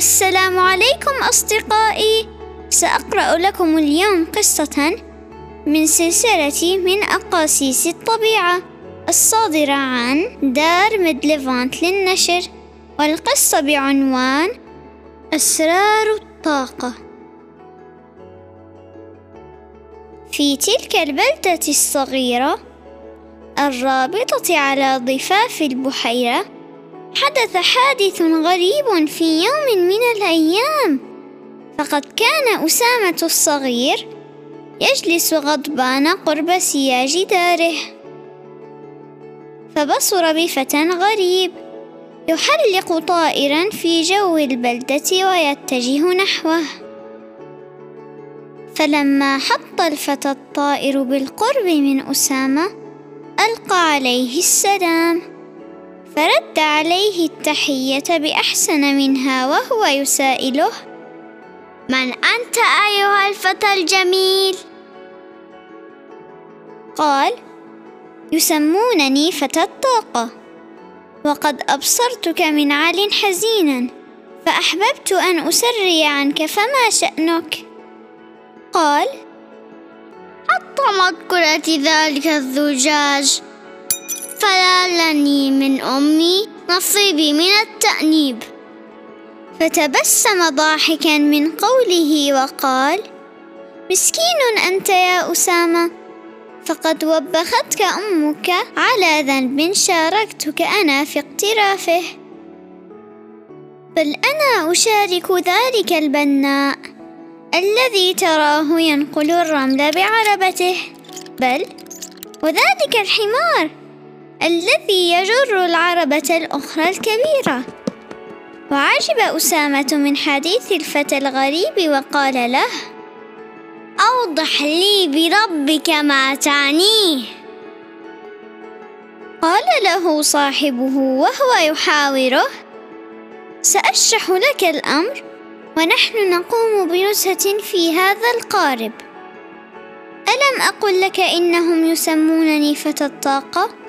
السلام عليكم أصدقائي. سأقرأ لكم اليوم قصة من سلسلة من أقاصيص الطبيعة الصادرة عن دار ميدليفانت للنشر والقصة بعنوان أسرار الطاقة. في تلك البلدة الصغيرة الرابطة على ضفاف البحيرة حدث حادث غريب في يوم من الأيام. فقد كان أسامة الصغير يجلس غضبان قرب سياج داره. فبصر بفتى غريب يحلق طائرا في جو البلدة ويتجه نحوه. فلما حط الفتى الطائر بالقرب من أسامة ألقى عليه السلام. فرد عليه التحية بأحسن منها وهو يسائله من أنت أيها الفتى الجميل؟ قال يسمونني فتى الطاقة وقد أبصرتك من عال حزينا فأحببت أن أسري عنك فما شأنك؟ قال حطمت كرة ذلك الزجاج فلالني من أمي نصيبي من التأنيب. فتبسم ضاحكا من قوله وقال مسكين أنت يا أسامة فقد وبختك أمك على ذنب شاركتك أنا في اقترافه. بل أنا أشارك ذلك البناء الذي تراه ينقل الرمل بعربته. بل وذلك الحمار الذي يجر العربة الأخرى الكبيرة. وعجب أسامة من حديث الفتى الغريب وقال له أوضح لي بربك ما تعنيه. قال له صاحبه وهو يحاوره سأشرح لك الأمر ونحن نقوم بنزهة في هذا القارب. ألم أقل لك إنهم يسمونني فتى الطاقة؟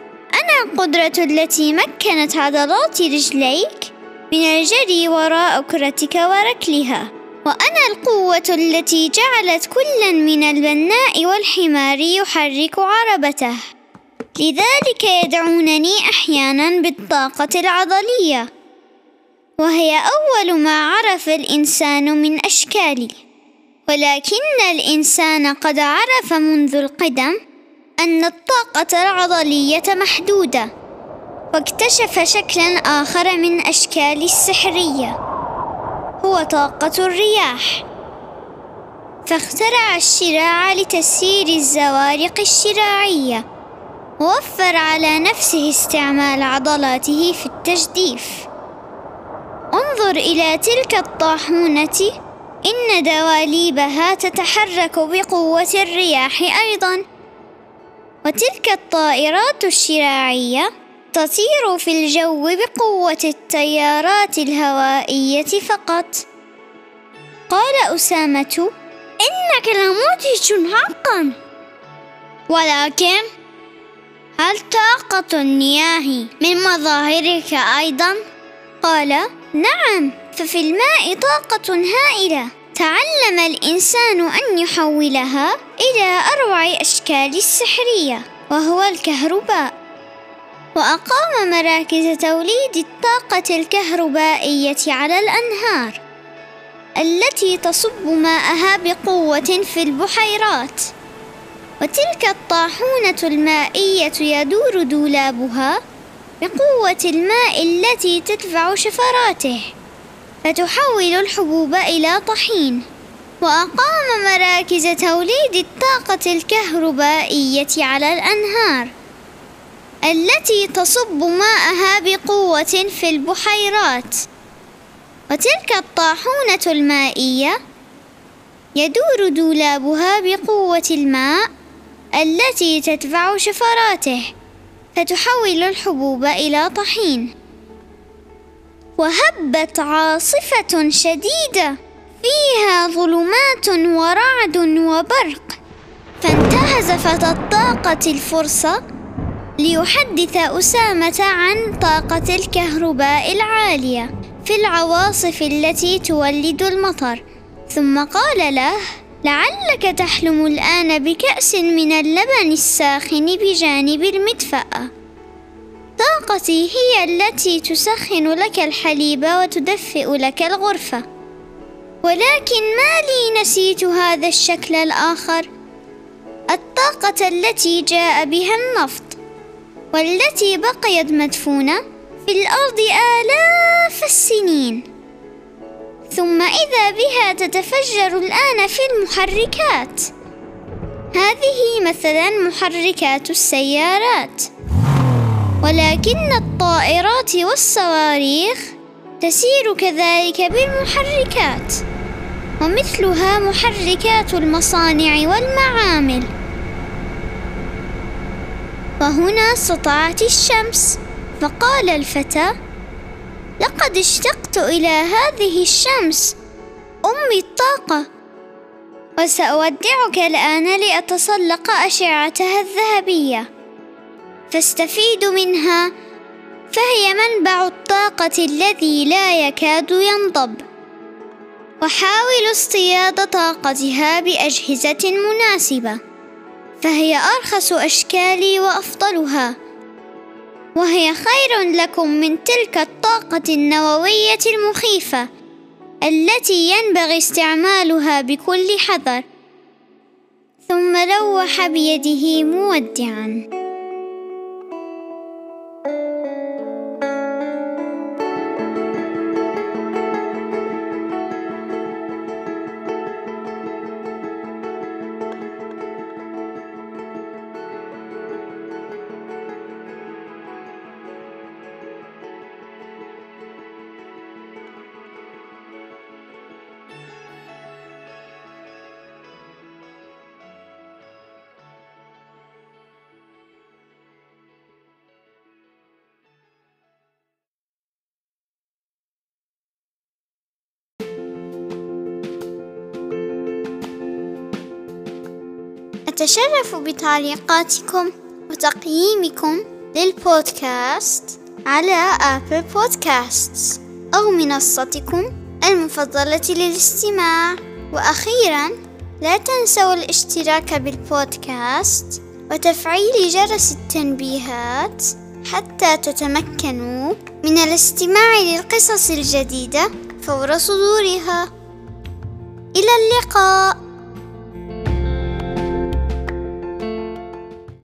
القدرة التي مكنت عضلات رجليك؟ من الجري وراء كرتك وركلها وأنا القوة التي جعلت كلا من البناء والحمار يحرك عربته. لذلك يدعونني أحيانا بالطاقة العضلية وهي أول ما عرف الإنسان من أشكالي. ولكن الإنسان قد عرف منذ القدم أن الطاقة العضلية محدودة واكتشف شكلا آخر من أشكال السحرية. هو طاقة الرياح. فاخترع الشراع لتسيير الزوارق الشراعية ووفر على نفسه استعمال عضلاته في التجديف. انظر إلى تلك الطاحونة إن دواليبها تتحرك بقوة الرياح أيضا. وتلك الطائرات الشراعية تطير في الجو بقوة التيارات الهوائية فقط. قال أسامة إنك لمدهش حقا. ولكن هل طاقة المياه من مظاهرك أيضا؟ قال نعم ففي الماء طاقة هائلة. تعلم الإنسان أن يحولها إلى أروع أشكال السحرية وهو الكهرباء. وأقام مراكز توليد الطاقة الكهربائية على الأنهار التي تصب ماءها بقوة في البحيرات. وتلك الطاحونة المائية يدور دولابها بقوة الماء التي تدفع شفراته. فتحول الحبوب إلى طحين. وأقام مراكز توليد الطاقة الكهربائية على الأنهار التي تصب ماءها بقوة في البحيرات. وتلك الطاحونة المائية يدور دولابها بقوة الماء التي تدفع شفراته فتحول الحبوب إلى طحين. وهبت عاصفة شديدة فيها ظلمات ورعد وبرق. فانتهز فتى الطاقة الفرصة ليحدث أسامة عن طاقة الكهرباء العالية في العواصف التي تولد المطر. ثم قال له لعلك تحلم الآن بكأس من اللبن الساخن بجانب المدفأة. طاقتي هي التي تسخن لك الحليب وتدفئ لك الغرفة. ولكن ما لي نسيت هذا الشكل الآخر؟ الطاقة التي جاء بها النفط. والتي بقيت مدفونة في الأرض آلاف السنين. ثم إذا بها تتفجر الآن في المحركات. هذه مثلا محركات السيارات. ولكن الطائرات والصواريخ تسير كذلك بالمحركات ومثلها محركات المصانع والمعامل. وهنا سطعت الشمس فقال الفتى لقد اشتقت إلى هذه الشمس امي الطاقة وسأودعك الآن لأتسلق أشعتها الذهبية. فاستفيد منها فهي منبع الطاقة الذي لا يكاد ينضب. وحاول اصطياد طاقتها بأجهزة مناسبة فهي أرخص أشكالي وأفضلها. وهي خير لكم من تلك الطاقة النووية المخيفة التي ينبغي استعمالها بكل حذر. ثم لوح بيده مودعا. أتشرف بتعليقاتكم وتقييمكم للبودكاست على آبل بودكاست أو منصتكم المفضلة للاستماع. وأخيرا لا تنسوا الاشتراك بالبودكاست وتفعيل جرس التنبيهات حتى تتمكنوا من الاستماع للقصص الجديدة فور صدورها. إلى اللقاء.